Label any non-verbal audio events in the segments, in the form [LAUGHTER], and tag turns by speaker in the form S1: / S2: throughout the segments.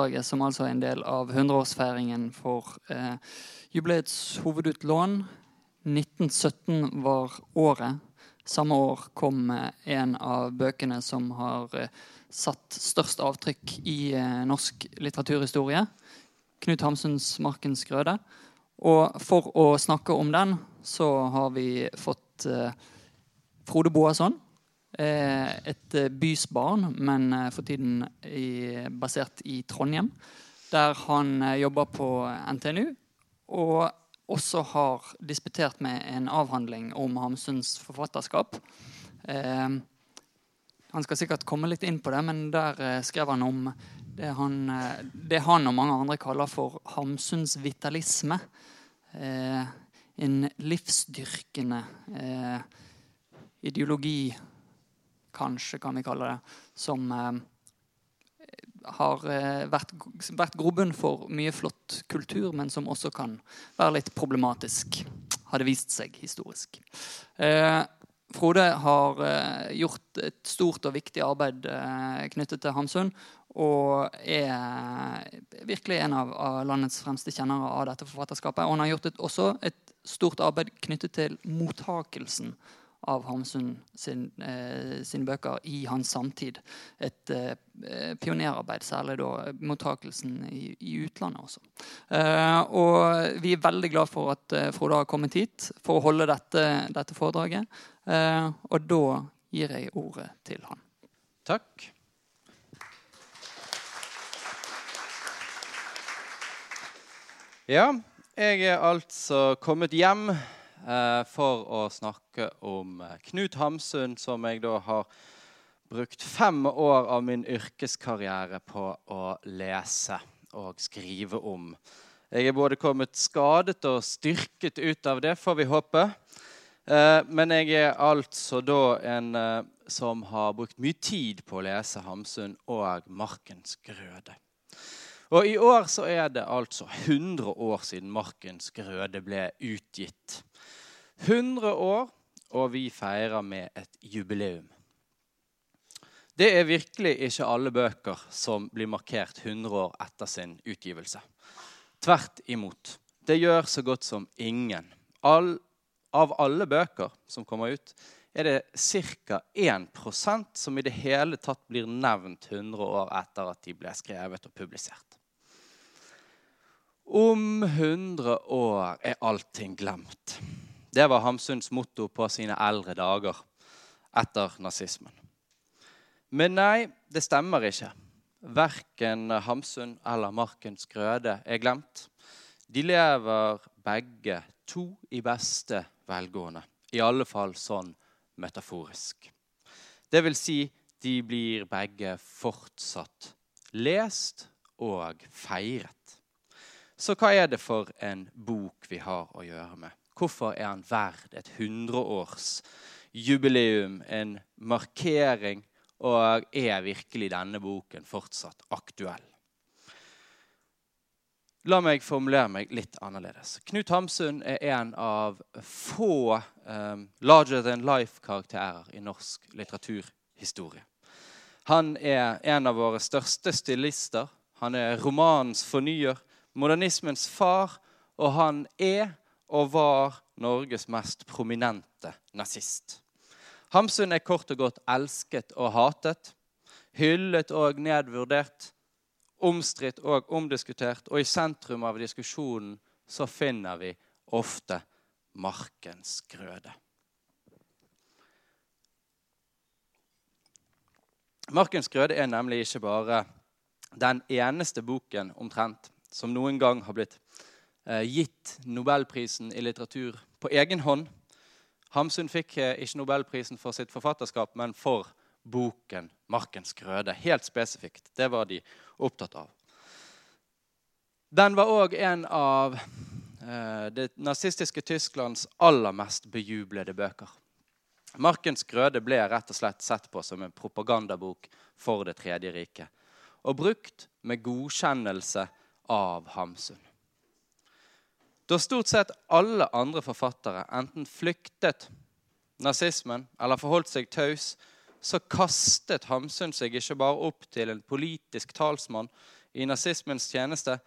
S1: foredraget, som altså er en del av 100-årsfeiringen for eh, jubileets hovedutlån. 1917 var året. Samme år kom eh, en av bøkene som har eh, satt størst avtrykk i eh, norsk litteraturhistorie. Knut Hamsuns 'Markens grøde'. Og for å snakke om den, så har vi fått eh, Frode Boasson. Eh, et eh, bysbarn, men eh, for tiden i, basert i Trondheim. Der han jobber på NTNU. Og også har disputert med en avhandling om Hamsuns forfatterskap. Eh, han skal sikkert komme litt inn på det, men der eh, skrev han om det han, det han, og mange andre kaller for Hamsuns vitalisme. Eh, en livsdyrkende ideologi, kanskje kan vi kalle det, som eh, har eh, vært, vært grobunn for mye flott kultur, men som også kan være litt problematisk, har det vist seg historisk. Eh, Frode har eh, gjort et stort og viktig arbeid eh, knyttet til Hamsun. Og er virkelig en av, av, landets fremste kjennere av dette forfatterskapet. Og han har gjort et, også et stort arbeid knyttet til mottakelsen av Hamsun sin, eh, sine bøker i hans samtid. Et eh, pionerarbeid, særlig da mottakelsen i, i utlandet også. Eh, og vi er veldig glad for at eh, Frode har kommet hit for å holde dette, dette foredraget. Eh, og da gir jeg ordet til han.
S2: Takk. Ja, jeg er altså kommet hjem for å snakke om eh, Knut Hamsun, som jeg da har brukt fem år av min yrkeskarriere på å lese og skrive om. Jeg er både kommet skadet og styrket ut av det, får vi håpe. Eh, men jeg er altså da en eh, som har brukt mye tid på å lese Hamsun og Markens grøde. Og I år så er det altså 100 år siden Markens grøde ble utgitt. 100 år, og vi feirer med et jubileum. Det er virkelig ikke alle bøker som blir markert 100 år etter sin utgivelse. Tvert imot. Det gjør så godt som ingen. All, av alle bøker som kommer ut, er det ca. 1% som i det hele tatt blir nevnt 100 år etter at de ble skrevet og publisert. Om 100 år er allting glemt. Det var Hamsuns motto på sine eldre dager etter nazismen. Men nei, det stemmer ikke. Verken Hamsun eller Markens Grøde er glemt. De lever begge to i beste velgående. I alle fall sånn metaforisk. Det vil si, de blir begge fortsatt lest og feiret. Så hva er det for en bok vi har å gjøre med? Hvorfor er han verd et hundreårsjubileum, en markering? Og er virkelig denne boken fortsatt aktuell? La meg formulere meg litt annerledes. Knut Hamsun er en av få um, larger than life-karakterer i norsk litteraturhistorie. Han er en av våre største stilister. Han er romanens fornyer modernismens far, og han er og var Norges mest prominente nazist. Hamsun er kort og godt elsket og hatet, hyllet og nedvurdert, omstridt og omdiskutert, og i sentrum av diskusjonen så finner vi ofte markens grøde. Markens grøde er nemlig ikke bare den eneste boken omtrent som noen gang har blitt eh, gitt Nobelprisen i litteratur på egen hånd. Hamsun fikk eh, ikke Nobelprisen for sitt forfatterskap, men for boken 'Markens grøde'. Helt spesifikt. Det var de opptatt av. Den var òg en av eh, det nazistiske Tysklands aller mest bejublede bøker. 'Markens grøde' ble rett og slett sett på som en propagandabok for Det tredje riket. Og brukt med godkjennelse av Hamsun. Da stort sett alle andre forfattere enten flyktet nazismen eller forholdt seg taus, så kastet Hamsun seg ikke bare opp til en politisk talsmann i nazismens tjeneste.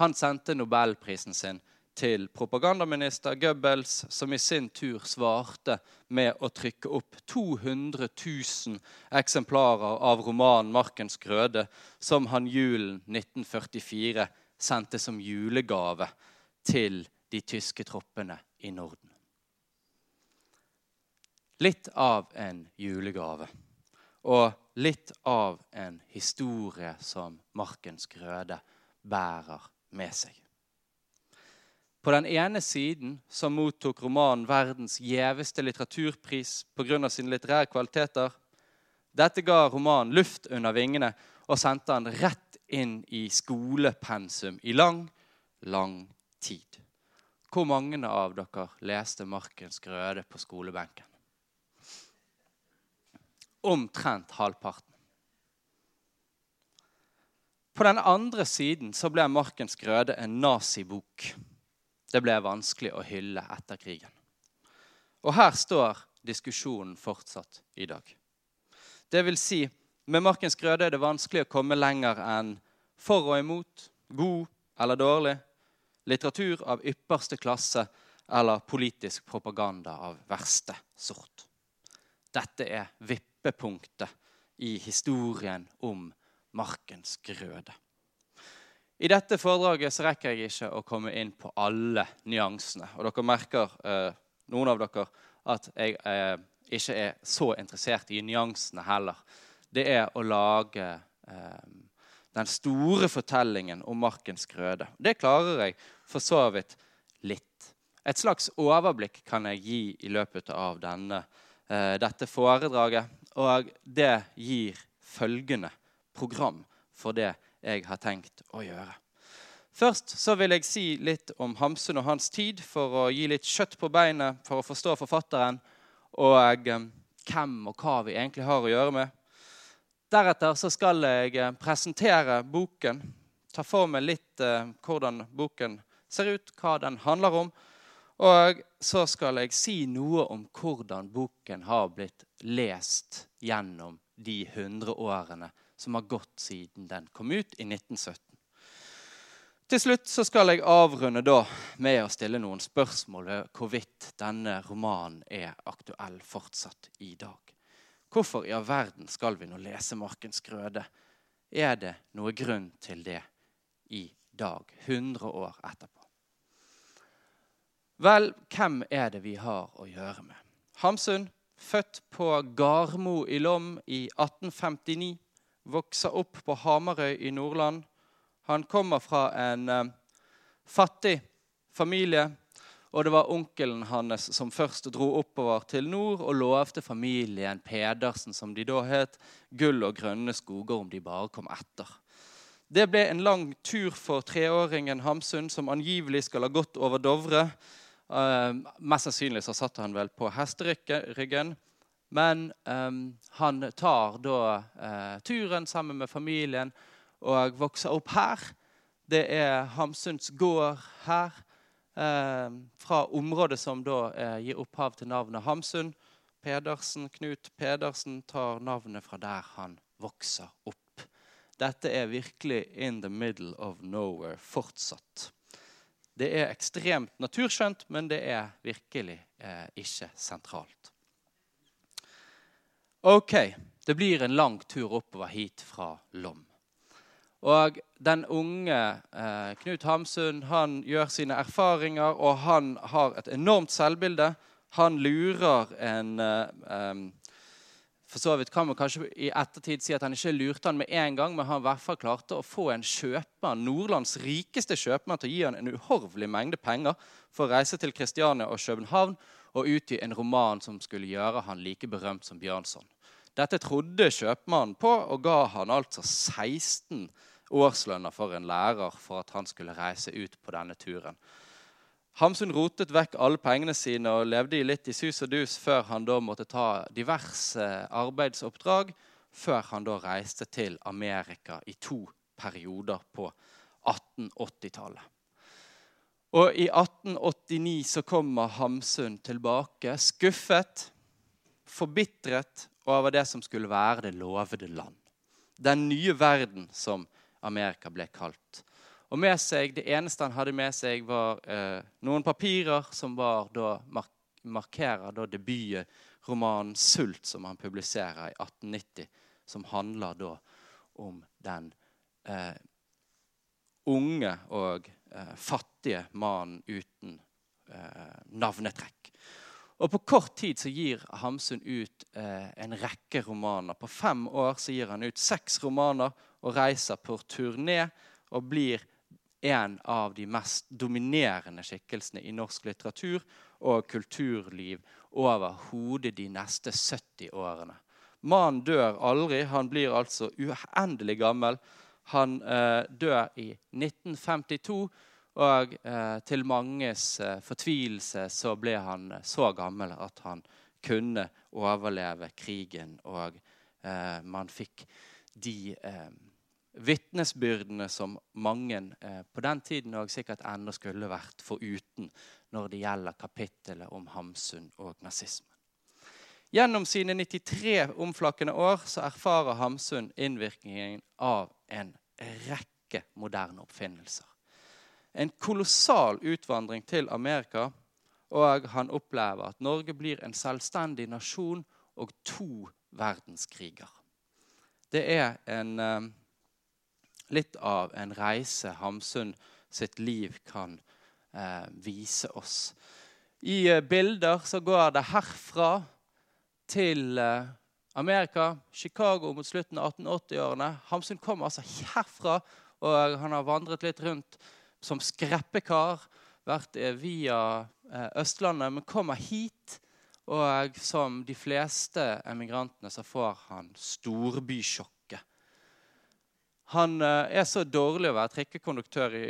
S2: Han sendte nobelprisen sin til propagandaminister Goebbels, som i sin tur svarte med å trykke opp 200 000 eksemplarer av romanen 'Markens grøde', som han julen 1944 sendte som julegave til de tyske troppene i Norden. Litt av en julegave. Og litt av en historie som Markens grøde bærer med seg. På den ene siden så mottok romanen verdens gjeveste litteraturpris pga. sine litterære kvaliteter. Dette ga romanen luft under vingene og sendte han rett inn i skolepensum i lang, lang tid. Hvor mange av dere leste 'Markens grøde' på skolebenken? Omtrent halvparten. På den andre siden så ble 'Markens grøde' en nazibok det ble vanskelig å hylle etter krigen. Og her står diskusjonen fortsatt i dag. Det vil si, med Markens grøde er det vanskelig å komme lenger enn for og imot, god eller dårlig, litteratur av ypperste klasse eller politisk propaganda av verste sort. Dette er vippepunktet i historien om Markens grøde. I dette foredraget så rekker jeg ikke å komme inn på alle nyansene. Og dere merker, eh, noen av dere, at jeg eh, ikke er så interessert i nyansene heller. Det er å lage eh, den store fortellingen om Markens grøde. Det klarer jeg for så vidt litt. Et slags overblikk kan jeg gi i løpet av denne, eh, dette foredraget. Og det gir følgende program for det jeg har tenkt å gjøre. Først så vil jeg si litt om Hamsun og hans tid, for å gi litt kjøtt på beinet for å forstå forfatteren, og eh, hvem og hva vi egentlig har å gjøre med. Deretter så skal jeg eh, presentere boken, ta for meg litt eh, hvordan boken ser ut, hva den handler om. Og så skal jeg si noe om hvordan boken har blitt lest gjennom de hundre årene som har gått siden den kom ut i 1917. Til slutt så skal jeg avrunde da med å stille noen spørsmål ved hvorvidt denne romanen er aktuell fortsatt i dag. Hvorfor i all verden skal vi nå lese 'Markens grøde'? Er det noe grunn til det i dag, 100 år etterpå? Vel, hvem er det vi har å gjøre med? Hamsun, født på Garmo i Lom i 1859 vokser opp på Hamarøy i Nordland. Han kommer fra en eh, fattig familie. Og det var onkelen hans som først dro oppover til nord og lovte familien Pedersen, som de da het, gull og grønne skoger om de bare kom etter. Det ble en lang tur for treåringen Hamsun, som angivelig skal ha gått over Dovre. Uh, mest sannsynlig så satt han vel på hesteryggen. Men um, han tar da uh, turen sammen med familien og vokser opp her. Det er Hamsuns gård her, fra området som da uh, gir opphav til navnet Hamsun. Pedersen, Knut Pedersen tar navnet fra der han vokser opp. Dette er virkelig in the middle of nowhere fortsatt. Det er ekstremt naturskjønt, men det er virkelig eh, ikke sentralt. Ok, det blir en lang tur oppover hit fra Lom. Og den unge eh, Knut Hamsun han gjør sine erfaringer, og han har et enormt selvbilde. Han lurer en eh, For så vidt kan man kanskje i ettertid si at han ikke lurte han med en gang, men han i hvert fall klarte å få en kjøpmann, Nordlands rikeste kjøpmann til å gi han en uhorvelig mengde penger for å reise til Kristiania og København og utgi en roman som skulle gjøre han like berømt som Bjørnson. Dette trodde kjøpmannen på og ga han altså 16 årslønner for en lærer for at han skulle reise ut på denne turen. Hamsun rotet vekk alle pengene sine og levde litt i sus og dus før han da måtte ta diverse arbeidsoppdrag, før han da reiste til Amerika i to perioder på 1880-tallet. Og i 1889 så kommer Hamsun tilbake, skuffet, forbitret over det som skulle være det lovede land. Den nye verden som Amerika ble kalt. Og med seg, Det eneste han hadde med seg, var eh, noen papirer som var da mark markerer da debutromanen 'Sult', som han publiserer i 1890, som handler da om den eh, unge og eh, fattige mannen uten eh, navnetrekk. Og På kort tid så gir Hamsun ut eh, en rekke romaner. På fem år så gir han ut seks romaner og reiser på turné og blir en av de mest dominerende skikkelsene i norsk litteratur og kulturliv over hodet de neste 70 årene. Mannen dør aldri. Han blir altså uendelig gammel. Han eh, dør i 1952, og eh, til manges eh, fortvilelse så ble han så gammel at han kunne overleve krigen, og eh, man fikk de eh, vitnesbyrdene som mange eh, på den tiden og sikkert ennå skulle vært foruten når det gjelder kapittelet om Hamsun og nazismen. Gjennom sine 93 omflakkende år så erfarer Hamsun innvirkningen av en rekke moderne oppfinnelser. En kolossal utvandring til Amerika, og han opplever at Norge blir en selvstendig nasjon og to verdenskriger. Det er en, eh, litt av en reise Hamsun sitt liv kan eh, vise oss. I eh, bilder så går det herfra til eh, Amerika, Chicago mot slutten av 1880-årene. Hamsun kom altså herfra, og han har vandret litt rundt som skreppekar. Vært eh, via eh, Østlandet, men kommer hit. Og som de fleste emigrantene så får han storbysjokk han eh, er så dårlig å være trikkekonduktør i,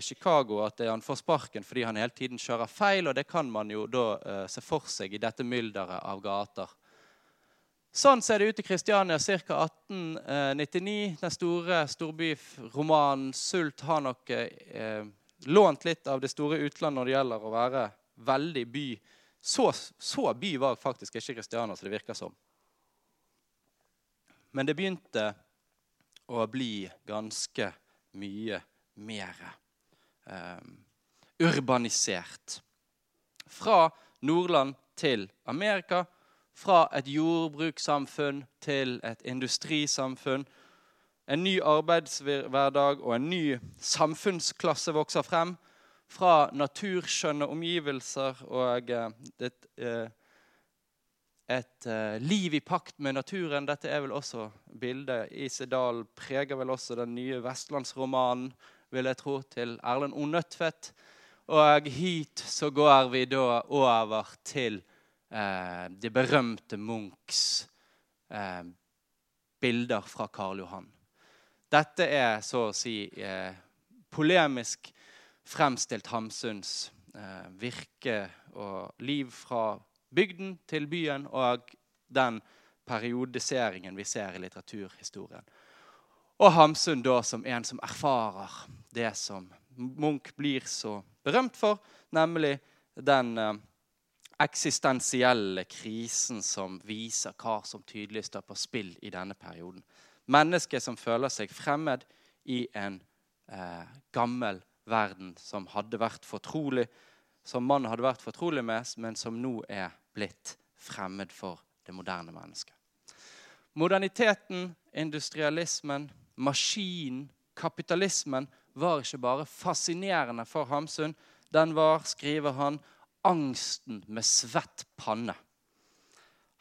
S2: Chicago at han får sparken fordi han hele tiden kjører feil, og det kan man jo da uh, se for seg i dette mylderet av gater. Sånn ser det ut i Kristiania ca. 1899. Den store storbyromanen 'Sult' har nok eh, lånt litt av det store utlandet når det gjelder å være veldig by. Så, så by var faktisk ikke Kristiania, som det virker som. Men det begynte å bli ganske mye mer eh, urbanisert. Fra Nordland til Amerika. Fra et jordbrukssamfunn til et industrisamfunn. En ny arbeidshverdag og en ny samfunnsklasse vokser frem. Fra naturskjønne omgivelser og eh, et, eh, et uh, liv i pakt med naturen. Dette er vel også bildet. Isedal preger vel også den nye vestlandsromanen, vil jeg tro, til Erlend O. Nødtvedt. Og hit så går vi da over til eh, det berømte Munchs eh, bilder fra Karl Johan. Dette er så å si polemisk fremstilt Hamsuns virke og liv fra bygden til byen og den periodiseringen vi ser i litteraturhistorien. Og Hamsun da som en som erfarer det som Munch blir så berømt for, nemlig den eh, eksistensielle krisen som viser hva som tydelig står på spill i denne perioden. Mennesket som føler seg fremmed i en eh, gammel verden som hadde vært fortrolig, som mannen hadde vært fortrolig med, men som nå er blitt fremmed for det moderne mennesket. Moderniteten, industrialismen, maskinen, kapitalismen var ikke bare fascinerende for Hamsun. Den var, skriver han, angsten med svett panne.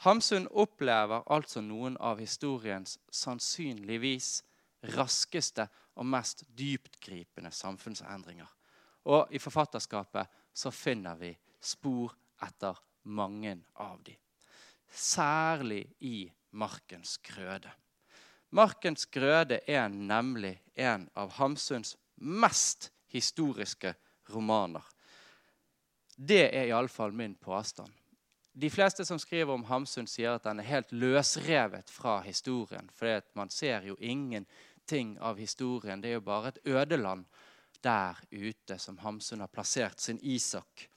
S2: Hamsun opplever altså noen av historiens sannsynligvis raskeste og mest dyptgripende samfunnsendringer. Og i forfatterskapet så finner vi spor etter mange av dem. Særlig i Markens grøde. Markens grøde er nemlig en av Hamsuns mest historiske romaner. Det er iallfall min påstand. De fleste som skriver om Hamsun, sier at den er helt løsrevet fra historien. For man ser jo ingenting av historien. Det er jo bare et ødeland der ute som Hamsun har plassert sin Isak.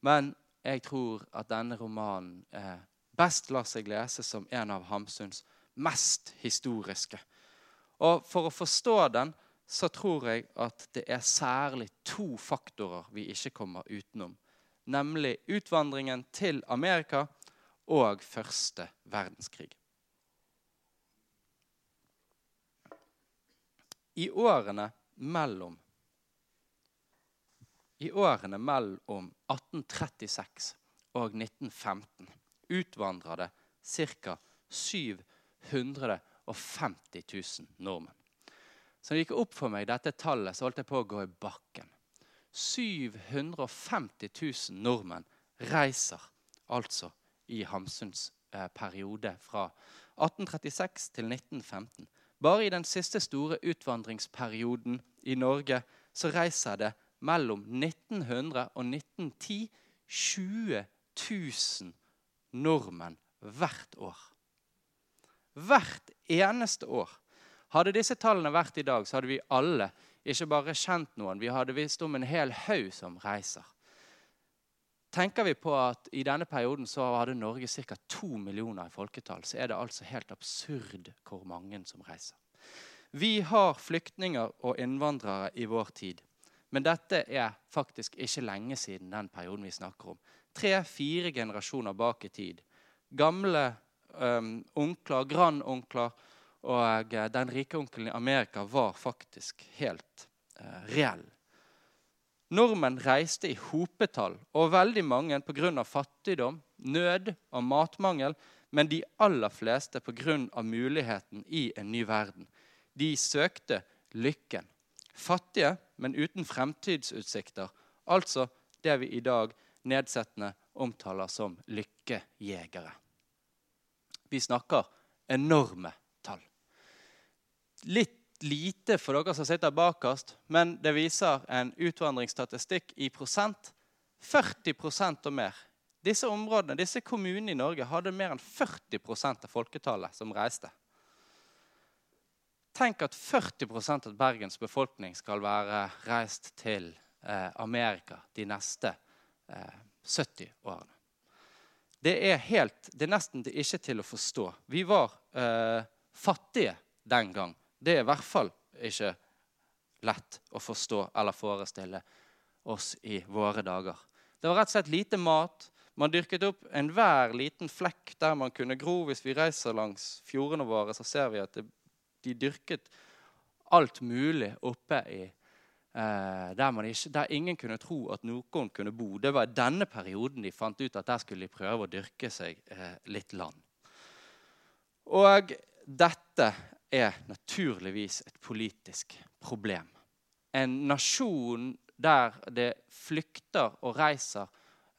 S2: Men jeg tror at denne romanen eh, best lar seg lese som en av Hamsuns mest historiske. Og For å forstå den så tror jeg at det er særlig to faktorer vi ikke kommer utenom. Nemlig utvandringen til Amerika og første verdenskrig. I årene mellom i årene mellom 1836 og 1915 utvandra det ca. 750 000 nordmenn. Så det gikk opp for meg dette tallet, så holdt jeg på å gå i bakken. 750 000 nordmenn reiser altså i Hamsuns eh, periode fra 1836 til 1915. Bare i den siste store utvandringsperioden i Norge så reiser det mellom 1900 og 1910 20 000 nordmenn hvert år. Hvert eneste år. Hadde disse tallene vært i dag, så hadde vi alle ikke bare kjent noen, vi hadde visst om en hel haug som reiser. Tenker vi på at i denne perioden så hadde Norge ca. to millioner i folketall, så er det altså helt absurd hvor mange som reiser. Vi har flyktninger og innvandrere i vår tid. Men dette er faktisk ikke lenge siden den perioden vi snakker om. Tre-fire generasjoner bak i tid. Gamle um, onkler, grandonkler og uh, den rike onkelen i Amerika var faktisk helt uh, reell. Nordmenn reiste i hopetall, og veldig mange pga. fattigdom, nød og matmangel, men de aller fleste pga. muligheten i en ny verden. De søkte lykken. Fattige men uten fremtidsutsikter. Altså det vi i dag nedsettende omtaler som lykkejegere. Vi snakker enorme tall. Litt lite for dere som sitter bakerst, men det viser en utvandringsstatistikk i prosent. 40% og mer. Disse områdene, disse kommunene i Norge hadde mer enn 40% av folketallet som reiste. Tenk at 40% av Bergens befolkning skal være reist til eh, Amerika de neste eh, 70 årene. Det er, helt, det er nesten ikke til å forstå. Vi var eh, fattige den gang. Det er i hvert fall ikke lett å forstå eller forestille oss i våre dager. Det var rett og slett lite mat. Man dyrket opp enhver liten flekk der man kunne gro. Hvis vi reiser langs fjordene våre, så ser vi at det de dyrket alt mulig oppe i eh, der, ikke, der, ingen kunne tro at noen kunne bo. Det var i denne perioden de fant ut at der skulle de prøve å dyrke seg eh, litt land. Og dette er naturligvis et politisk problem. En nasjon der det flykter og reiser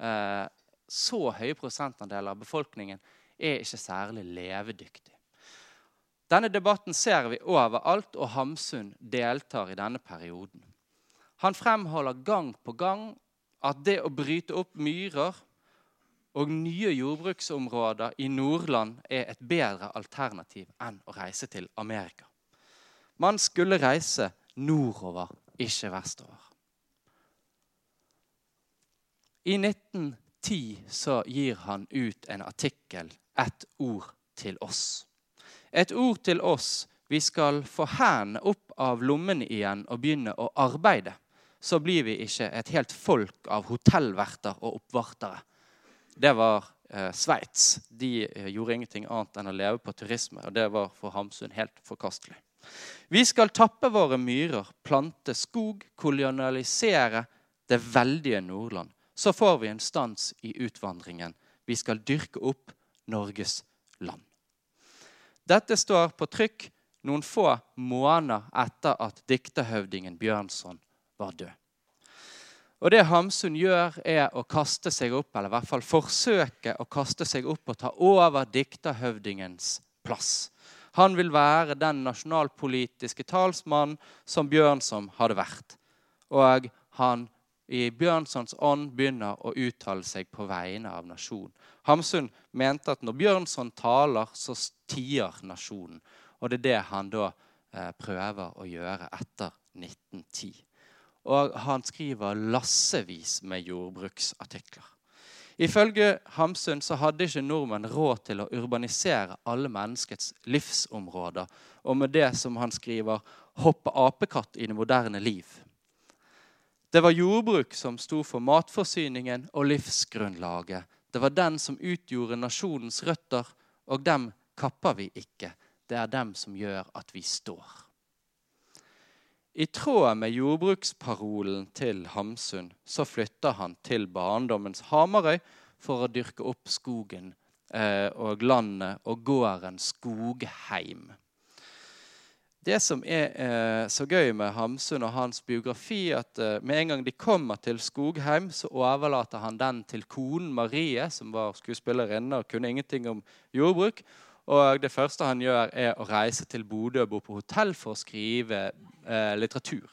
S2: eh, så høye prosentandeler av befolkningen, er ikke særlig levedyktig. Denne debatten ser vi overalt, og Hamsun deltar i denne perioden. Han fremholder gang på gang at det å bryte opp myrer og nye jordbruksområder i Nordland er et bedre alternativ enn å reise til Amerika. Man skulle reise nordover, ikke vestover. I 1910 så gir han ut en artikkel 'Ett ord til oss'. Et ord til oss. Vi skal få hendene opp av lommene igjen og begynne å arbeide. Så blir vi ikke et helt folk av hotellverter og oppvartere. Det var eh, Sveits. De eh, gjorde ingenting annet enn å leve på turisme. Og det var for Hamsun helt forkastelig. Vi skal tappe våre myrer, plante skog, kolonialisere det veldige Nordland. Så får vi en stans i utvandringen. Vi skal dyrke opp Norges land. Dette står på trykk noen få måneder etter at dikterhøvdingen Bjørnson var død. Og Det Hamsun gjør, er å kaste seg opp, eller i hvert fall forsøke å kaste seg opp og ta over dikterhøvdingens plass. Han vil være den nasjonalpolitiske talsmannen som Bjørnson hadde vært. Og han i Bjørnsons ånd begynner å uttale seg på vegne av nasjonen. Hamsun mente at når Bjørnson taler, så tier nasjonen. Og det er det han da eh, prøver å gjøre etter 1910. Og han skriver lassevis med jordbruksartikler. Ifølge Hamsun så hadde ikke nordmenn råd til å urbanisere alle menneskets livsområder, og med det som han skriver, hoppe apekatt i det moderne liv. Det var jordbruk som sto for matforsyningen og livsgrunnlaget. Det var den som utgjorde nasjonens røtter, og dem kapper vi ikke. Det er dem som gjør at vi står. I tråd med jordbruksparolen til Hamsun så flytter han til barndommens Hamarøy for å dyrke opp skogen eh, og landet og gården Skogheim. Det som er eh, så gøy med Hamsun og hans biografi, at eh, med en gang de kommer til Skogheim, så overlater han den til konen Marie, som var skuespillerinne og kunne ingenting om jordbruk. Og det første han gjør, er å reise til Bodø og bo på hotell for å skrive eh, litteratur.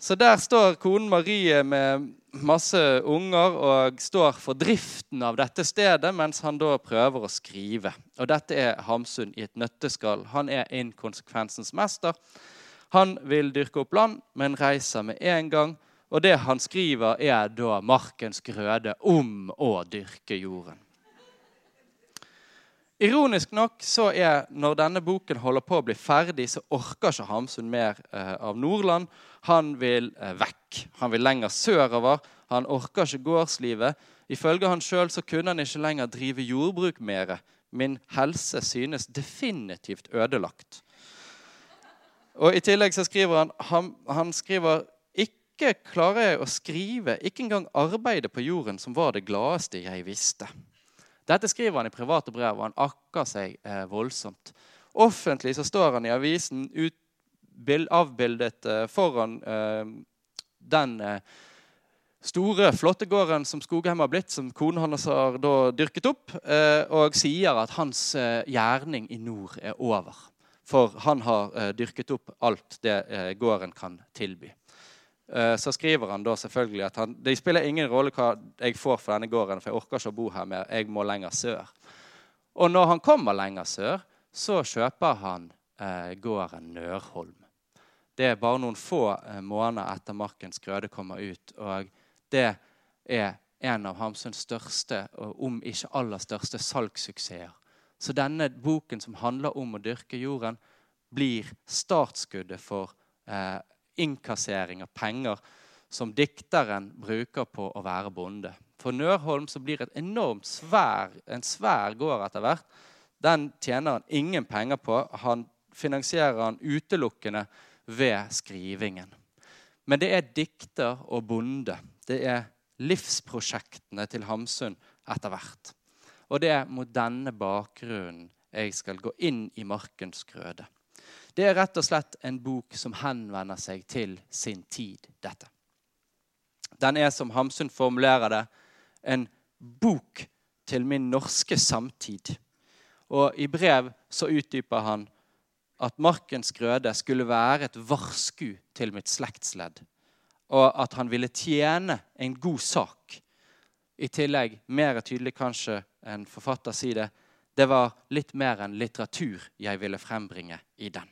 S2: Så der står konen Marie med masse unger og står for driften av dette stedet, mens han da prøver å skrive. Og dette er Hamsun i et nøtteskall. Han er inkonsekvensens mester. Han vil dyrke opp land, men reiser med en gang. Og det han skriver, er da markens grøde om å dyrke jorden. Ironisk nok så er når denne boken holder på å bli ferdig, så orker ikke Hamsun mer eh, av Nordland. Han vil eh, vekk. Han vil lenger sørover. Han orker ikke gårdslivet. Ifølge han sjøl kunne han ikke lenger drive jordbruk mer. Min helse synes definitivt ødelagt. Og I tillegg så skriver han, han, han skriver ikke klarer jeg å skrive, ikke engang arbeide på jorden, som var det gladeste jeg visste. Dette skriver han i private brev, og han akker seg eh, voldsomt. Offentlig så står han i avisen ut, bild, avbildet eh, foran eh, den eh, store, flotte gården som Skogheim har blitt, som konen hans har da dyrket opp, eh, og sier at hans eh, gjerning i nord er over. For han har dyrket opp alt det gården kan tilby. Eh, så skriver han da selvfølgelig at han, det spiller ingen rolle hva jeg får for denne gården, for jeg orker ikke å bo her mer. Jeg må lenger sør. Og når han kommer lenger sør, så kjøper han eh, gården Nørholm. Det er bare noen få eh, måneder etter Markens grøde kommer ut. Og det er en av Hamsuns største, om ikke aller største, salgssuksesser. Så denne boken som handler om å dyrke jorden, blir startskuddet for eh, innkassering av penger som dikteren bruker på å være bonde. For Nørholm så blir et enormt svær, en svær gård etter hvert. Den tjener han ingen penger på. Han finansierer han utelukkende ved skrivingen. Men det er dikter og bonde. Det er livsprosjektene til Hamsun etter hvert. Og det er mot denne bakgrunnen jeg skal gå inn i markens grøde. Det er rett og slett en bok som henvender seg til sin tid, dette. Den er, som Hamsun formulerer det, en bok til min norske samtid. Og i brev så utdyper han at Markens grøde skulle være et varsku til mitt slektsledd, og at han ville tjene en god sak. I tillegg, mer tydelig kanskje en forfatter sier det, det var litt mer enn litteratur jeg ville frembringe i den.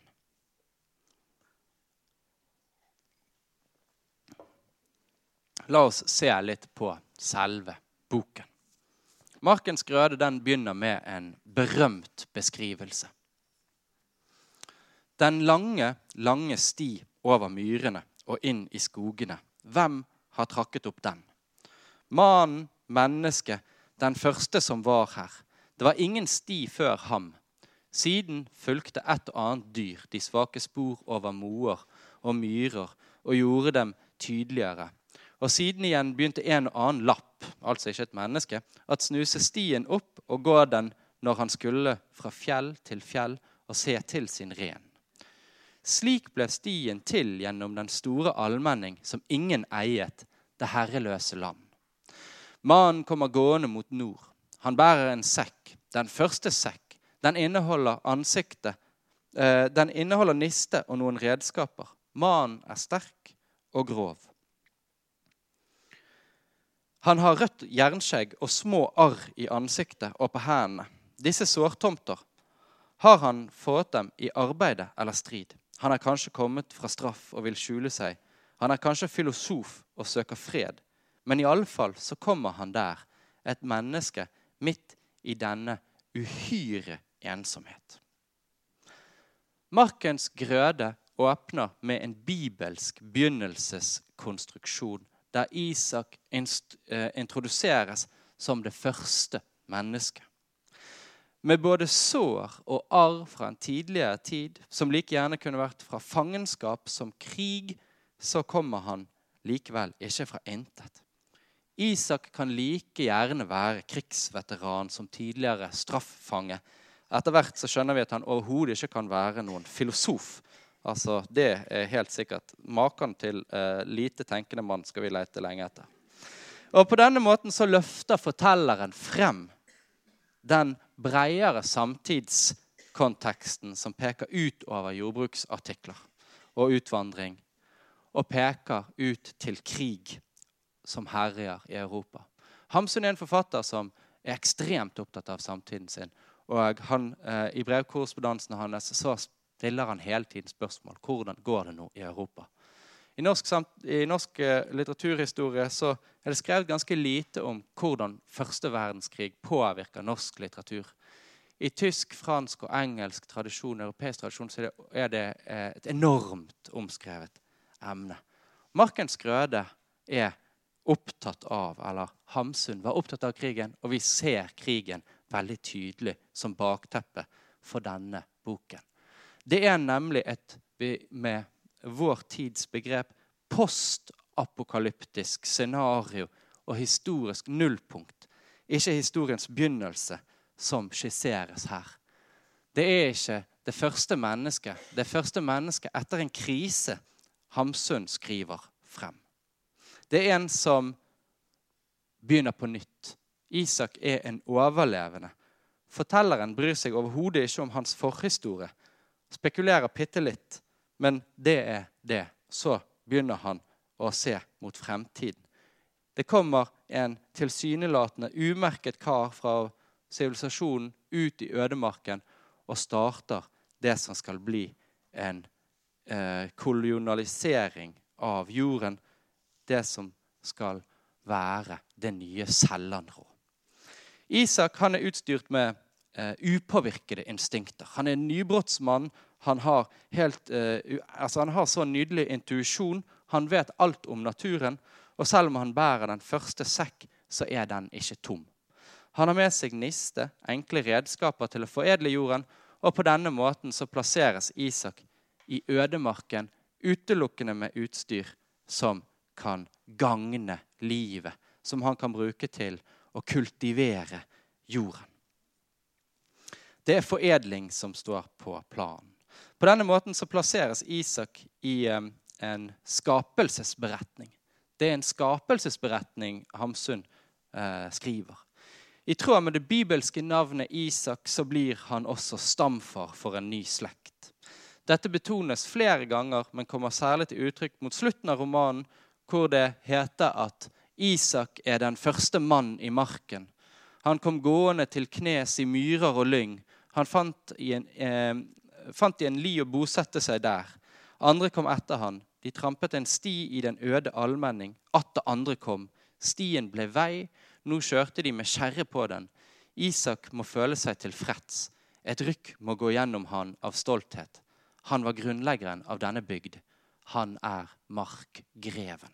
S2: La oss se litt på selve boken. Markens grøde den begynner med en berømt beskrivelse. Den lange, lange sti over myrene og inn i skogene. Hvem har trakket opp den? Mannen, mennesket, den første som var her. Det var ingen sti før ham. Siden fulgte et og annet dyr de svake spor over moer og myrer og gjorde dem tydeligere og siden igjen begynte en og annen lapp, altså ikke et menneske, at snuse stien opp og gå den når han skulle fra fjell til fjell og se til sin ren. Slik ble stien til gjennom den store allmenning som ingen eiet, det herreløse land. Mannen kommer gående mot nord. Han bærer en sekk, den første sekk. Den inneholder ansiktet. Eh, den inneholder niste og noen redskaper. Mannen er sterk og grov. Han har rødt jernskjegg og små arr i ansiktet og på hendene. Disse sårtomter, har han fått dem i arbeide eller strid? Han er kanskje kommet fra straff og vil skjule seg. Han er kanskje filosof og søker fred. Men i alle fall så kommer han der, et menneske midt i denne uhyre ensomhet. Markens grøde åpner med en bibelsk begynnelseskonstruksjon, der Isak eh, introduseres som det første mennesket. Med både sår og arv fra en tidligere tid, som like gjerne kunne vært fra fangenskap som krig, så kommer han likevel ikke fra intet. Isak kan like gjerne være krigsveteran som tidligere straffange. Etter hvert så skjønner vi at han overhodet ikke kan være noen filosof. Altså, Det er helt sikkert. Maken til eh, lite tenkende mann skal vi lete lenge etter. Og På denne måten så løfter fortelleren frem den bredere samtidskonteksten som peker utover jordbruksartikler og utvandring, og peker ut til krig som herjer i Europa. Hamsun er en forfatter som er ekstremt opptatt av samtiden sin. Og han, eh, I brevkorrespondansen hans så stiller han hele tiden spørsmål hvordan går det nå i Europa. I norsk, I norsk eh, litteraturhistorie så er det skrevet ganske lite om hvordan første verdenskrig påvirker norsk litteratur. I tysk, fransk og engelsk tradisjon, europeisk tradisjon så er det eh, et enormt omskrevet emne. Markens Grøde er opptatt av, eller Hamsun var opptatt av krigen, og vi ser krigen veldig tydelig som bakteppe for denne boken. Det er nemlig et med vår tids begrep postapokalyptisk scenario og historisk nullpunkt. Ikke historiens begynnelse, som skisseres her. Det er ikke det første mennesket, det første mennesket etter en krise Hamsun skriver frem. Det er en som begynner på nytt. Isak er en overlevende. Fortelleren bryr seg overhodet ikke om hans forhistorie. Spekulerer bitte litt, men det er det. Så begynner han å se mot fremtiden. Det kommer en tilsynelatende umerket kar fra sivilisasjonen ut i ødemarken og starter det som skal bli en eh, kolonialisering av jorden det som skal være det nye selvanrå. Isak han er utstyrt med uh, upåvirkede instinkter. Han er en nybrottsmann. Han har, helt, eh, altså han har så nydelig intuisjon. Han vet alt om naturen. Og selv om han bærer den første sekk, så er den ikke tom. Han har med seg niste, enkle redskaper til å foredle jorden, og på denne måten så plasseres Isak i ødemarken utelukkende med utstyr som kan gagne livet, som han kan bruke til å kultivere jorden. Det er foredling som står på planen. På denne måten så plasseres Isak i um, en skapelsesberetning. Det er en skapelsesberetning Hamsun eh, skriver. I tråd med det bibelske navnet Isak så blir han også stamfar for en ny slekt. Dette betones flere ganger, men kommer særlig til uttrykk mot slutten av romanen, hvor det heter at Isak er den første mann i marken. Han kom gående til knes i myrer og lyng. Han fant i en, eh, fant i en li å bosette seg der. Andre kom etter han. De trampet en sti i den øde allmenning. Atter andre kom. Stien ble vei. Nå kjørte de med kjerre på den. Isak må føle seg tilfreds. Et rykk må gå gjennom han av stolthet. Han var grunnleggeren av denne bygd. Han er markgreven.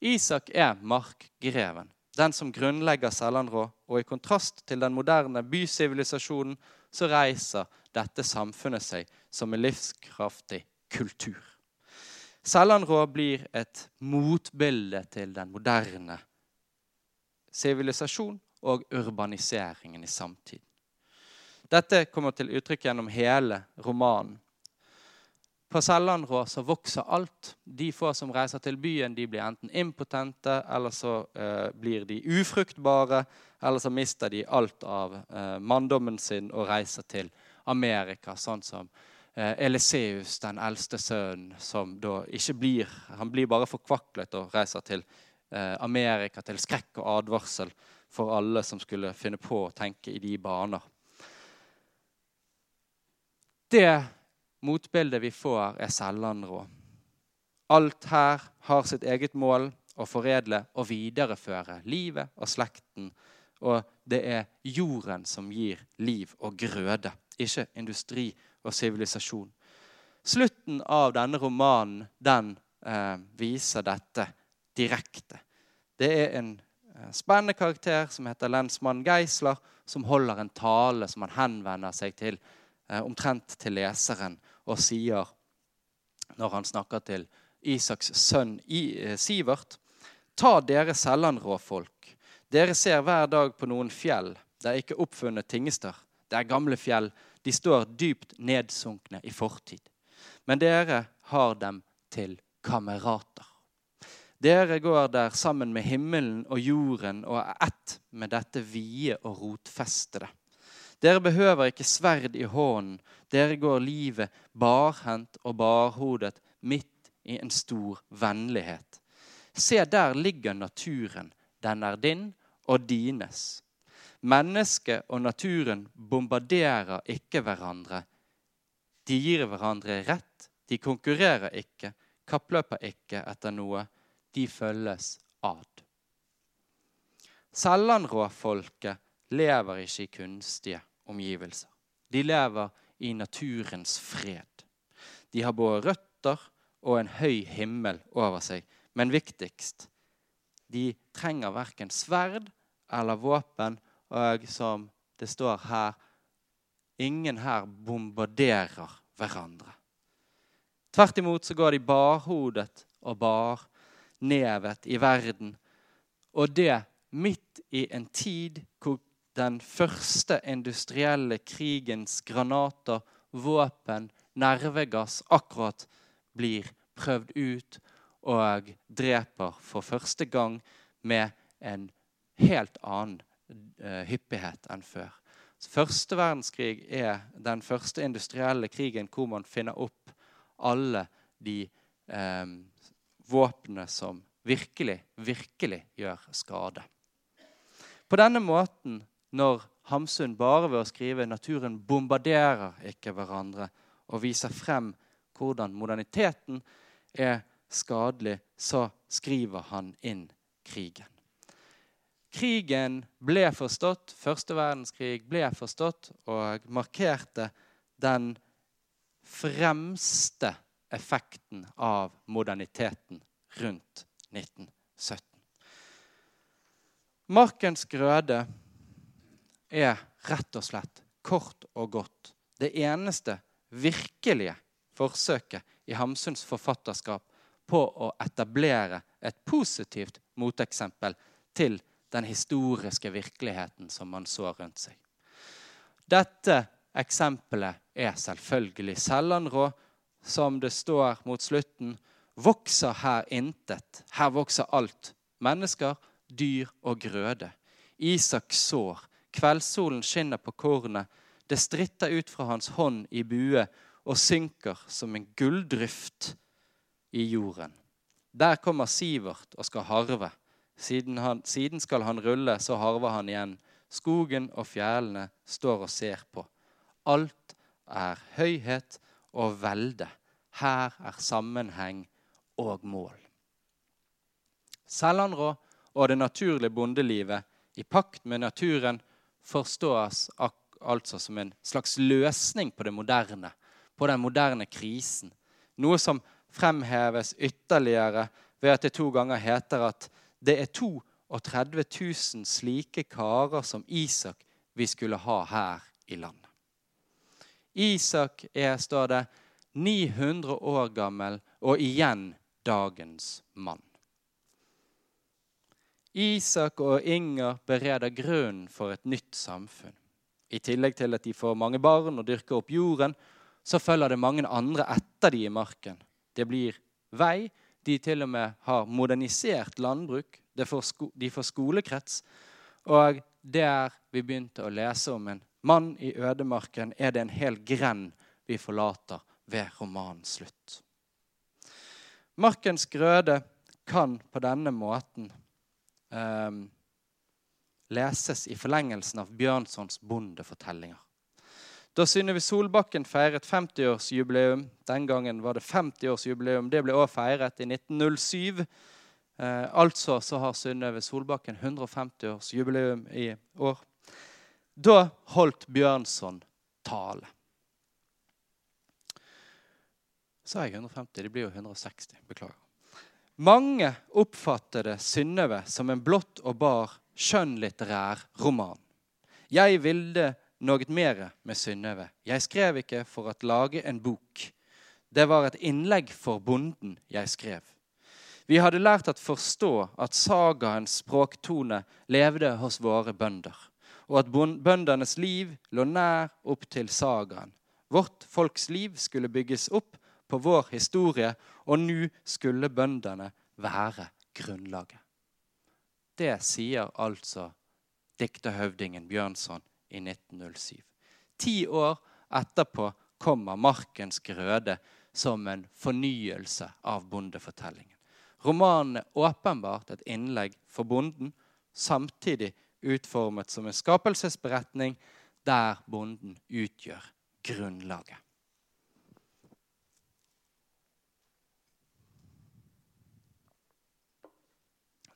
S2: Isak er markgreven, den som grunnlegger Sellandrå. Og i kontrast til den moderne bysivilisasjonen så reiser dette samfunnet seg som en livskraftig kultur. Sellandrå blir et motbilde til den moderne sivilisasjon og urbaniseringen i samtiden. Dette kommer til uttrykk gjennom hele romanen. På Sellandrå så vokser alt. De få som reiser til byen, de blir enten impotente, eller så eh, blir de ufruktbare, eller så mister de alt av eh, manndommen sin og reiser til Amerika, sånn som eh, Eliseus, den eldste sønnen, som da ikke blir Han blir bare forkvaklet og reiser til eh, Amerika til skrekk og advarsel for alle som skulle finne på å tenke i de baner. Det Motbildet vi får, er selvandrå. Alt her har sitt eget mål. å foredle og videreføre livet og slekten. Og det er jorden som gir liv og grøde, ikke industri og sivilisasjon. Slutten av denne romanen den eh, viser dette direkte. Det er en eh, spennende karakter som heter lensmann Geisler, som holder en tale som han henvender seg til omtrent til leseren, og sier, når han snakker til Isaks sønn eh, Sivert, ta dere sellandråfolk. Dere ser hver dag på noen fjell. Det er ikke oppfunnet tingester. Det er gamle fjell. De står dypt nedsunkne i fortid. Men dere har dem til kamerater. Dere går der sammen med himmelen og jorden og er ett med dette vide og rotfestede. Dere behøver ikke sverd i hånden. Dere går livet barhendt og barhodet midt i en stor vennlighet. Se, der ligger naturen. Den er din og dines. Mennesket og naturen bombarderer ikke hverandre. De gir hverandre rett. De konkurrerer ikke, kappløper ikke etter noe. De følges ad. Sellandråfolket lever ikke i kunstige omgivelser. De lever i naturens fred. De har både røtter og en høy himmel over seg. Men viktigst de trenger verken sverd eller våpen, og som det står her Ingen her bombarderer hverandre. Tvert imot så går de barhodet og barnevet i verden. Og det midt i en tid hvor den første industrielle krigens granater, våpen, nervegass akkurat blir prøvd ut og dreper for første gang med en helt annen uh, hyppighet enn før. Så første verdenskrig er den første industrielle krigen hvor man finner opp alle de eh, våpnene som virkelig, virkelig gjør skade. På denne måten, når Hamsun bare ved å skrive 'naturen bombarderer ikke hverandre' og viser frem hvordan moderniteten er skadelig, så skriver han inn krigen. Krigen ble forstått, første verdenskrig ble forstått og markerte den fremste effekten av moderniteten rundt 1917. Markens grøde er rett og slett kort og godt det eneste virkelige forsøket i Hamsuns forfatterskap på å etablere et positivt moteksempel til den historiske virkeligheten som man så rundt seg. Dette eksempelet er selvfølgelig Sellanrå, som det står mot slutten. Vokser her intet, her vokser alt. Mennesker, dyr og grøde. Isak sår, kveldssolen skinner på kornet. Det stritter ut fra hans hånd i bue og synker som en gulldryft i jorden. Der kommer Sivert og skal harve. Siden, han, siden skal han rulle, så harver han igjen. Skogen og fjellene står og ser på. Alt er høyhet og velde. Her er sammenheng og mål. Selvanrå og det naturlige bondelivet i pakt med naturen forstås altså som en slags løsning på det moderne, på den moderne krisen. Noe som fremheves ytterligere ved at det to ganger heter at det er 32 000 slike karer som Isak vi skulle ha her i landet. Isak er, står det, 900 år gammel og igjen dagens mann. Isak og Inger bereder grunnen for et nytt samfunn. I tillegg til at de får mange barn og dyrker opp jorden, så følger det mange andre etter de i marken. Det blir vei. De til og med har modernisert landbruk. De får skolekrets. Og der vi begynte å lese om en mann i ødemarken, er det en hel grend vi forlater ved romanens slutt. Markens grøde kan på denne måten eh, leses i forlengelsen av Bjørnsons bondefortellinger. Da Synnøve Solbakken feiret 50-årsjubileum Den gangen var det 50-årsjubileum. Det ble også feiret i 1907. Eh, altså så har Synnøve Solbakken 150-årsjubileum i år. Da holdt Bjørnson tale. Sa jeg 150? Det blir jo 160. Beklager. Mange oppfattede Synnøve som en blått og bar skjønnlitterær roman. Jeg ville noe mer med Synnøve. Jeg skrev ikke for å lage en bok. Det var et innlegg for bonden jeg skrev. Vi hadde lært å forstå at sagaens språktone levde hos våre bønder, og at bøndenes liv lå nær opp til sagaen. Vårt folks liv skulle bygges opp på vår historie, og nå skulle bøndene være grunnlaget. Det sier altså dikterhøvdingen Bjørnson i 1907. Ti år etterpå kommer 'Markens grøde' som en fornyelse av bondefortellingen. Romanen er åpenbart et innlegg for bonden, samtidig utformet som en skapelsesberetning der bonden utgjør grunnlaget.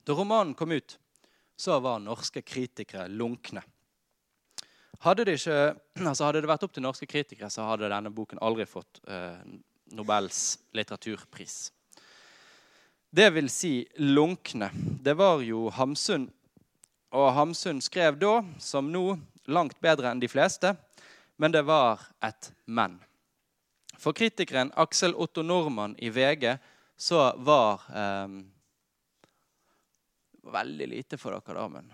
S2: Da romanen kom ut, så var norske kritikere lunkne. Hadde det, ikke, [CLEARS THROAT] altså hadde det vært opp til norske kritikere, så hadde denne boken aldri fått eh, Nobels litteraturpris. Det vil si lunkne. Det var jo Hamsun. Og Hamsun skrev da, som nå, langt bedre enn de fleste, men det var et men. For kritikeren Aksel Otto Normann i VG så var eh, Veldig lite for dere, da, men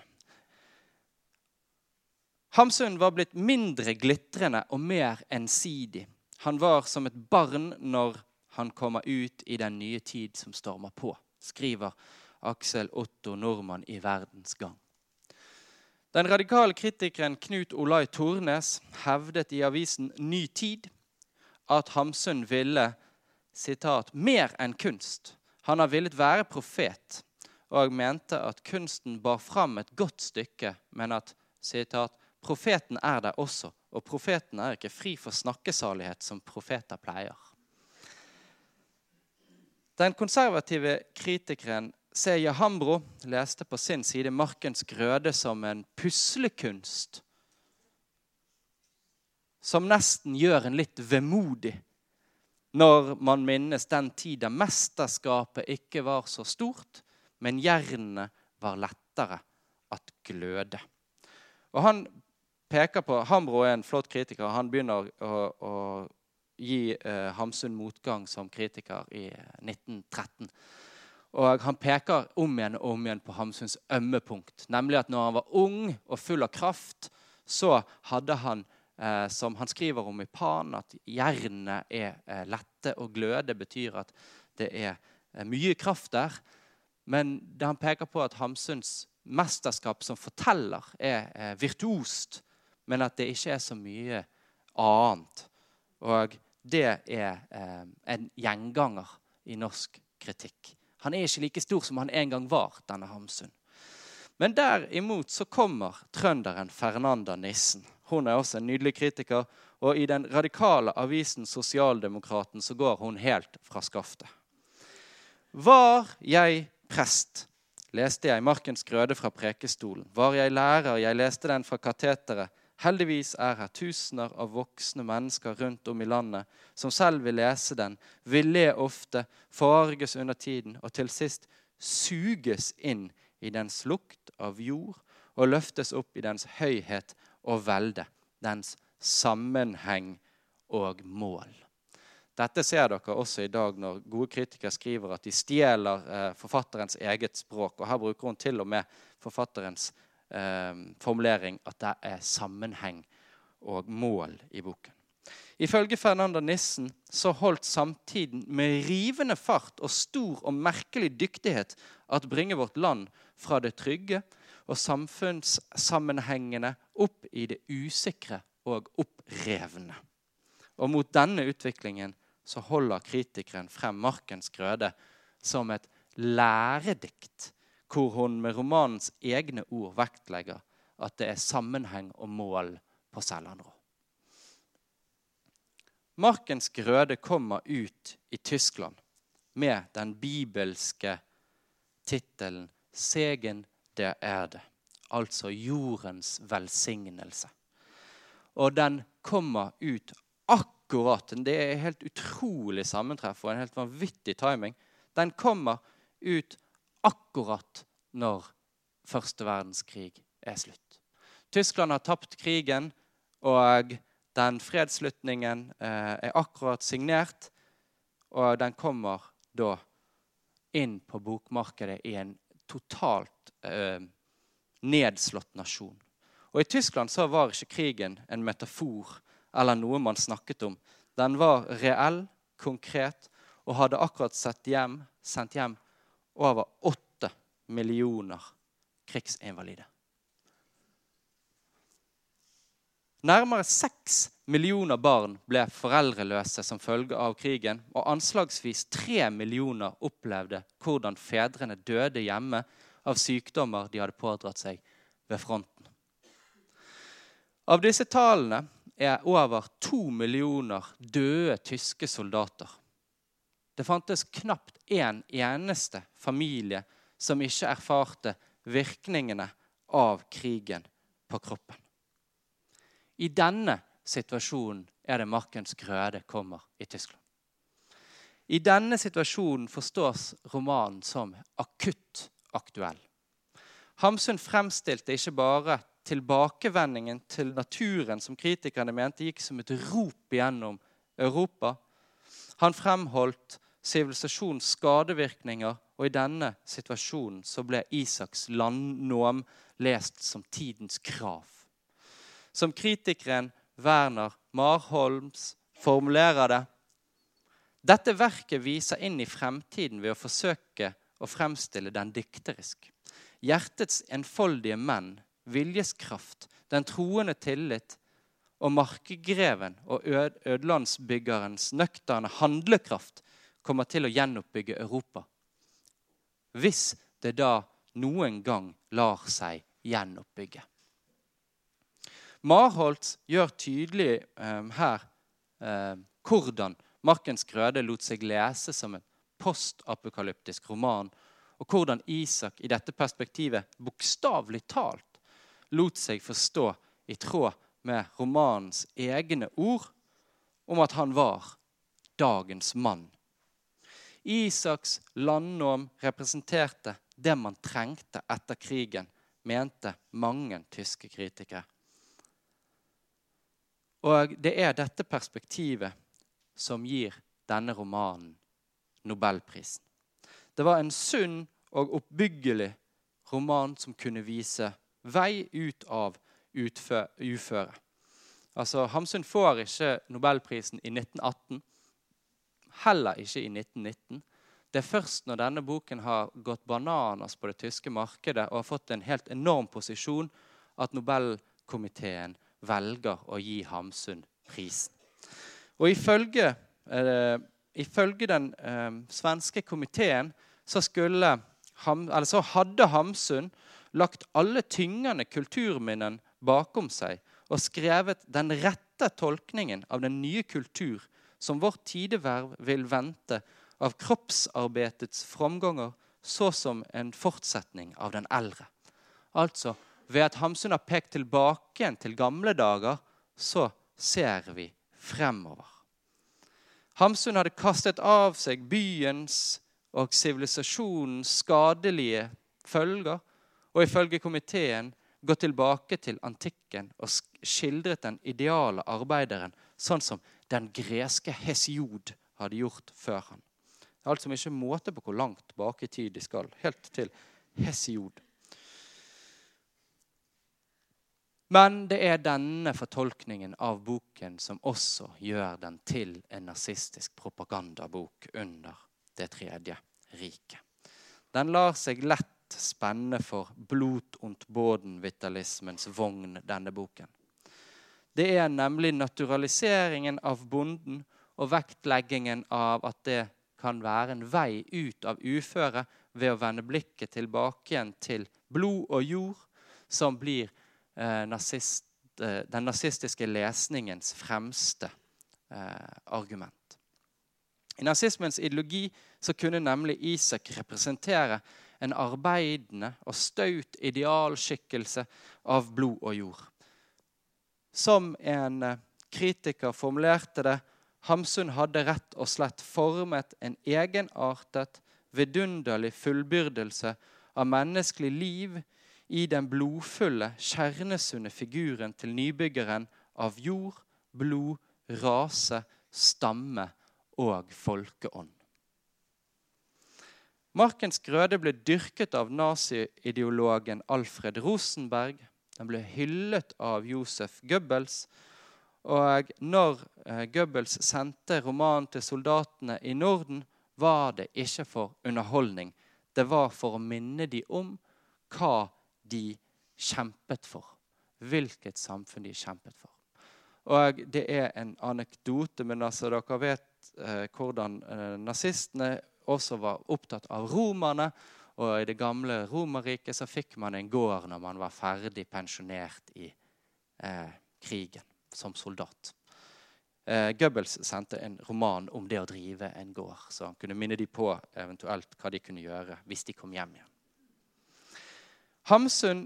S2: Hamsun var blitt mindre glitrende og mer ensidig. Han var som et barn når han kommer ut i den nye tid som stormer på, skriver Aksel Otto Nordmann i Verdens Gang. Den radikale kritikeren Knut Olai Tornes hevdet i avisen Ny Tid at Hamsun ville citat, 'mer enn kunst'. Han har villet være profet og mente at kunsten bar fram et godt stykke, men at citat, profeten er der også, og profeten er ikke fri for snakkesalighet som profeter pleier. Den konservative kritikeren Seya Hambro leste på sin side 'Markens grøde' som en puslekunst som nesten gjør en litt vemodig når man minnes den tid da mesterskapet ikke var så stort, men jernet var lettere at gløde. Og han peker på, Hambro er en flott kritiker. Han begynner å, å gi eh, Hamsun motgang som kritiker i 1913. Og Han peker om igjen og om igjen på Hamsuns ømme punkt. Nemlig at når han var ung og full av kraft, så hadde han, eh, som han skriver om i Pan, at jernet er eh, lette og gløde. betyr at det er eh, mye kraft der. Men det han peker på at Hamsuns mesterskap som forteller, er eh, virtuost, men at det ikke er så mye annet. Og det er eh, en gjenganger i norsk kritikk. Han er ikke like stor som han en gang var, denne Hamsun. Men derimot så kommer trønderen Fernanda Nissen. Hun er også en nydelig kritiker. Og i den radikale avisen Sosialdemokraten så går hun helt fra skaftet. Var jeg prest leste jeg Markens grøde fra prekestolen. Var jeg lærer, jeg leste den fra kateteret. Heldigvis er her tusener av voksne mennesker rundt om i landet som selv vil lese den, vil le ofte, forarges under tiden og til sist suges inn i dens lukt av jord og løftes opp i dens høyhet og velde, dens sammenheng og mål. Dette ser dere også i dag når gode kritikere skriver at de stjeler eh, forfatterens eget språk. Og her bruker hun til og med forfatterens eh, formulering at det er sammenheng og mål i boken. Ifølge Fernanda Nissen så holdt samtiden med rivende fart og stor og merkelig dyktighet at bringe vårt land fra det trygge og samfunnssammenhengende opp i det usikre og opprevne. Og mot denne utviklingen så holder kritikeren frem 'Markens grøde' som et læredikt, hvor hun med romanens egne ord vektlegger at det er sammenheng og mål på Sellandrå. 'Markens grøde' kommer ut i Tyskland med den bibelske tittelen 'Segen der Erde', altså jordens velsignelse. Og den kommer ut akkurat Det er helt utrolig sammentreff og en helt vanvittig timing. Den kommer ut akkurat når første verdenskrig er slutt. Tyskland har tapt krigen, og den fredsslutningen eh, er akkurat signert. Og den kommer da inn på bokmarkedet i en totalt eh, nedslått nasjon. Og I Tyskland så var ikke krigen en metafor eller noe man snakket om. Den var reell, konkret, og hadde akkurat hjem, sendt hjem over åtte millioner krigsinvalide. Nærmere seks millioner barn ble foreldreløse som følge av krigen, og anslagsvis tre millioner opplevde hvordan fedrene døde hjemme av sykdommer de hadde pådratt seg ved fronten. Av disse tallene er over to millioner døde tyske soldater. Det fantes knapt én eneste familie som ikke erfarte virkningene av krigen på kroppen. I denne situasjonen er det Markens grøde kommer i Tyskland. I denne situasjonen forstås romanen som akutt aktuell. Hamsun fremstilte ikke bare tilbakevendingen til naturen som kritikerne mente gikk som et rop gjennom Europa. Han fremholdt sivilisasjonens skadevirkninger, og i denne situasjonen så ble Isaks landnåm lest som tidens krav som kritikeren Werner Marholms formulerer det. Dette verket viser inn i fremtiden ved å forsøke å fremstille den dikterisk. Hjertets enfoldige menn, viljeskraft, den troende tillit og markgreven og ødelandsbyggerens nøkterne handlekraft kommer til å gjenoppbygge Europa. Hvis det da noen gang lar seg gjenoppbygge. Marholt gjør tydelig eh, her eh, hvordan Markens grøde lot seg lese som en postapokalyptisk roman, og hvordan Isak i dette perspektivet bokstavelig talt lot seg forstå i tråd med romanens egne ord om at han var dagens mann. Isaks landnåm representerte det man trengte etter krigen, mente mange tyske kritikere. Og det er dette perspektivet som gir denne romanen Nobelprisen. Det var en sunn og oppbyggelig roman som kunne vise vei ut av uføre. Altså, Hamsun får ikke Nobelprisen i 1918, heller ikke i 1919. Det er først når denne boken har gått bananas på det tyske markedet og har fått en helt enorm posisjon, at Nobelkomiteen velger å gi Hamsun prisen. Og ifølge, eh, ifølge den eh, svenske komiteen så, ham, så, hadde Hamsun lagt alle tyngende kulturminnen bakom seg og skrevet den rette tolkningen av den nye kultur som vårt tideverv vil vente av kroppsarbeidets framganger, så som en fortsetning av den eldre. Altså ved at Hamsun har pekt tilbake igjen til gamle dager, så ser vi fremover. Hamsun hadde kastet av seg byens og sivilisasjonens skadelige følger, og ifølge komiteen gått tilbake til antikken og skildret den ideale arbeideren sånn som den greske Hesiod hadde gjort før han. Det er altså ikke måte på hvor langt bak i tid de skal. Helt til Hesiod. Men det er denne fortolkningen av boken som også gjør den til en nazistisk propagandabok under Det tredje riket. Den lar seg lett spenne for Blut und Boden-vitalismens vogn, denne boken. Det er nemlig naturaliseringen av bonden og vektleggingen av at det kan være en vei ut av uføre ved å vende blikket tilbake igjen til blod og jord, som blir Eh, nazist, eh, den nazistiske lesningens fremste eh, argument. I nazismens ideologi så kunne nemlig Isak representere en arbeidende og staut idealskikkelse av blod og jord. Som en eh, kritiker formulerte det, Hamsun hadde rett og slett formet en egenartet, vidunderlig fullbyrdelse av menneskelig liv i den blodfulle, kjernesunne figuren til nybyggeren av jord, blod, rase, stamme og folkeånd. Markens grøde ble dyrket av naziideologen Alfred Rosenberg. Den ble hyllet av Josef Goebbels. Og når eh, Goebbels sendte romanen til soldatene i Norden, var det ikke for underholdning. Det var for å minne dem om hva de kjempet for. Hvilket samfunn de kjempet for. Og Det er en anekdote, men altså, dere vet eh, hvordan eh, nazistene også var opptatt av romerne. Og i det gamle Romerriket så fikk man en gård når man var ferdig pensjonert i eh, krigen som soldat. Eh, Goebbels sendte en roman om det å drive en gård, så han kunne minne dem på eventuelt hva de kunne gjøre hvis de kom hjem igjen. Hamsun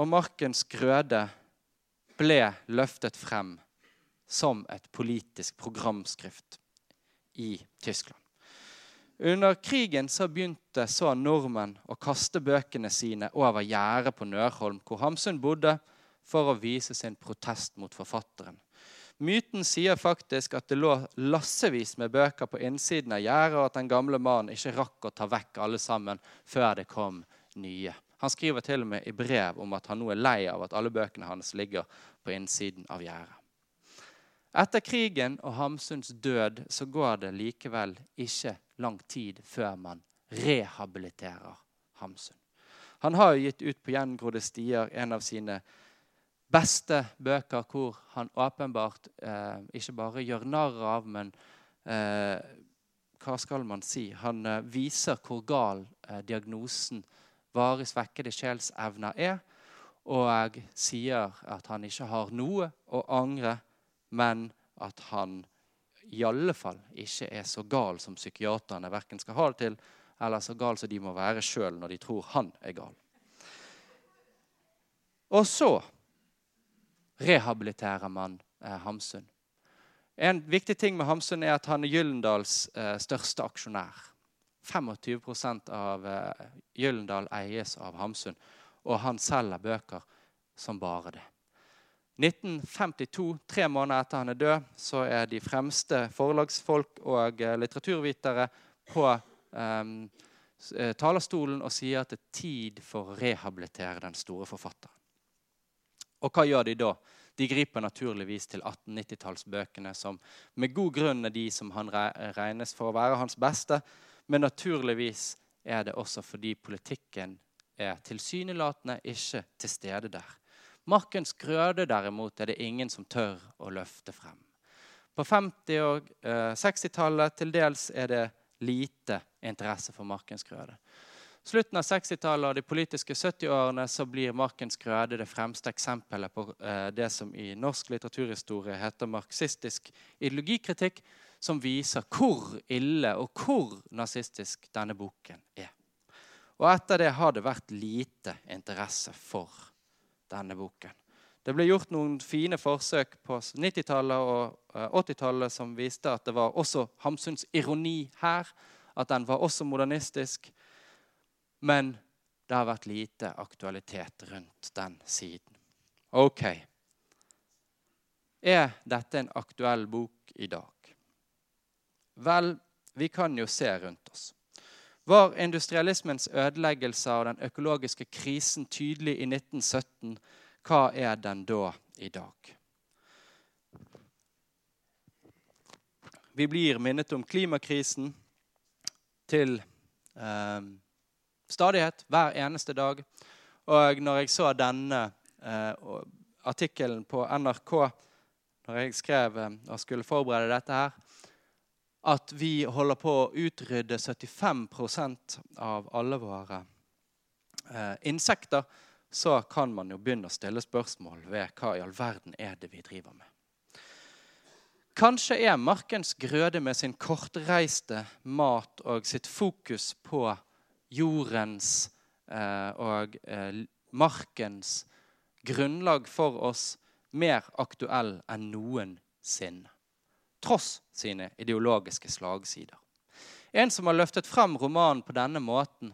S2: og Markens grøde ble løftet frem som et politisk programskrift i Tyskland. Under krigen så begynte så nordmenn å kaste bøkene sine over gjerdet på Nørholm, hvor Hamsun bodde, for å vise sin protest mot forfatteren. Myten sier faktisk at det lå lassevis med bøker på innsiden av gjerdet, og at den gamle mannen ikke rakk å ta vekk alle sammen før det kom nye. Han skriver til og med i brev om at han nå er lei av at alle bøkene hans ligger på innsiden av gjerdet. Etter krigen og Hamsuns død så går det likevel ikke lang tid før man rehabiliterer Hamsun. Han har jo gitt ut på gjengrodde stier en av sine beste bøker hvor han åpenbart eh, ikke bare gjør narr av, men eh, hva skal man si? Han eh, viser hvor gal eh, diagnosen varig svekkede sjelsevner er, og sier at han ikke har noe å angre men at han i alle fall ikke er så gal som psykiaterne verken skal ha det til, eller så gal som de må være sjøl når de tror han er gal. Og så rehabiliterer man eh, Hamsun. En viktig ting med Hamsun er at han er Gyllendals eh, største aksjonær. 25% av eh, Gyllendal eies av Hamsun, og han selger bøker som bare det. 1952, tre måneder etter han er død, så er de fremste forlagsfolk og eh, litteraturvitere på um, talerstolen og sier at det er tid for å rehabilitere den store forfatteren. Og hva gjør de da? De griper naturligvis til 1890-tallsbøkene, som med god grunn er de som han regnes for å være hans beste. Men naturligvis er det også fordi politikken er tilsynelatende ikke til stede der. Markens grøde derimot er det ingen som tør å løfte frem. På 50- og eh, 60-tallet til dels er det lite interesse for Markens grøde. Slutten av 60-tallet og de politiske 70-årene så blir Markens grøde det fremste eksempelet på eh, det som i norsk litteraturhistorie heter marxistisk ideologikritikk, som viser hvor ille og hvor nazistisk denne boken er. Og etter det har det vært lite interesse for denne boken. Det ble gjort noen fine forsøk på 90-tallet og 80-tallet eh, som viste at det var også Hamsuns ironi her. At den var også modernistisk. Men det har vært lite aktualitet rundt den siden. Ok. Er dette en aktuell bok i dag? Vel, vi kan jo se rundt oss. Var industrialismens ødeleggelse og den økologiske krisen tydelig i 1917? Hva er den da i dag? Vi blir minnet om klimakrisen til eh, stadighet hver eneste dag. Og når jeg så denne eh, artikkelen på NRK når jeg skrev eh, og skulle forberede dette her, at vi holder på å utrydde 75% av alle våre eh, insekter, så kan man jo begynne å stille spørsmål ved hva i all verden er det vi driver med. Kanskje er markens grøde med sin kortreiste mat og sitt fokus på jordens eh, og eh, markens grunnlag for oss mer aktuell enn noensinne. Tross sine ideologiske slagsider. En som har løftet frem romanen på denne måten,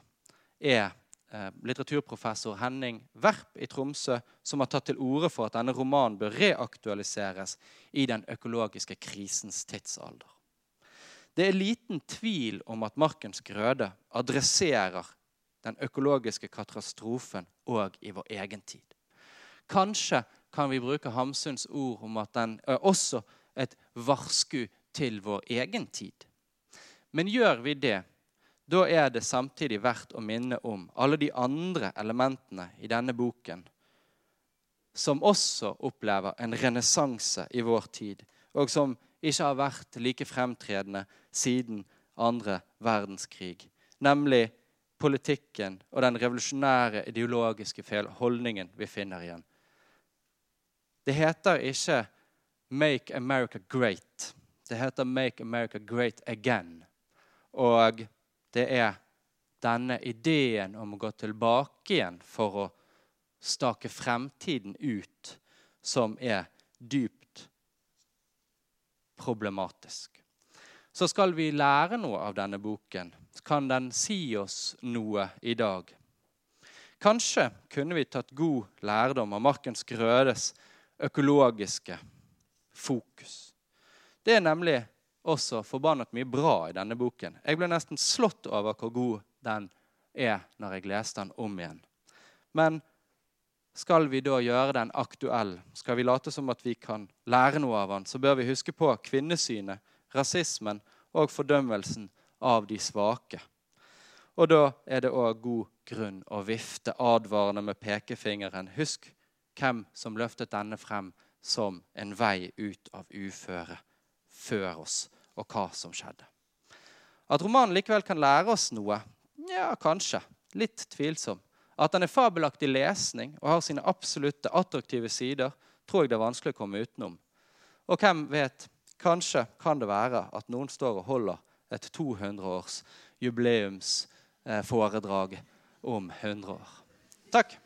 S2: er eh, litteraturprofessor Henning Werp i Tromsø, som har tatt til orde for at denne romanen bør reaktualiseres i den økologiske krisens tidsalder. Det er liten tvil om at Markens grøde adresserer den økologiske katastrofen òg i vår egen tid. Kanskje kan vi bruke Hamsuns ord om at den er også et varsku til vår egen tid. Men gjør vi det, da er det samtidig verdt å minne om alle de andre elementene i denne boken som også opplever en renessanse i vår tid, og som ikke har vært like fremtredende siden andre verdenskrig. Nemlig politikken og den revolusjonære ideologiske holdningen vi finner igjen. Det heter ikke 'Make America Great'. Det heter 'Make America Great Again'. Og det er denne ideen om å gå tilbake igjen for å stake fremtiden ut som er dypt problematisk. Så skal vi lære noe av denne boken. Kan den si oss noe i dag? Kanskje kunne vi tatt god lærdom av Markens Grødes økologiske fokus. Det er nemlig også forbannet mye bra i denne boken. Jeg ble nesten slått over hvor god den er når jeg leste den om igjen. Men skal vi da gjøre den aktuell, skal vi late som at vi kan lære noe av den, så bør vi huske på kvinnesynet, rasismen og fordømmelsen av de svake. Og da er det òg god grunn å vifte advarende med pekefingeren. Husk hvem som løftet denne frem som en vei ut av uføre før oss, og hva som skjedde. At romanen likevel kan lære oss noe, ja, kanskje. Litt tvilsom. At den er fabelaktig lesning og har sine absolutte attraktive sider, tror jeg det er vanskelig å komme utenom. Og hvem vet, kanskje kan det være at noen står og holder et 200-års jubileumsforedrag om 100 år. Takk.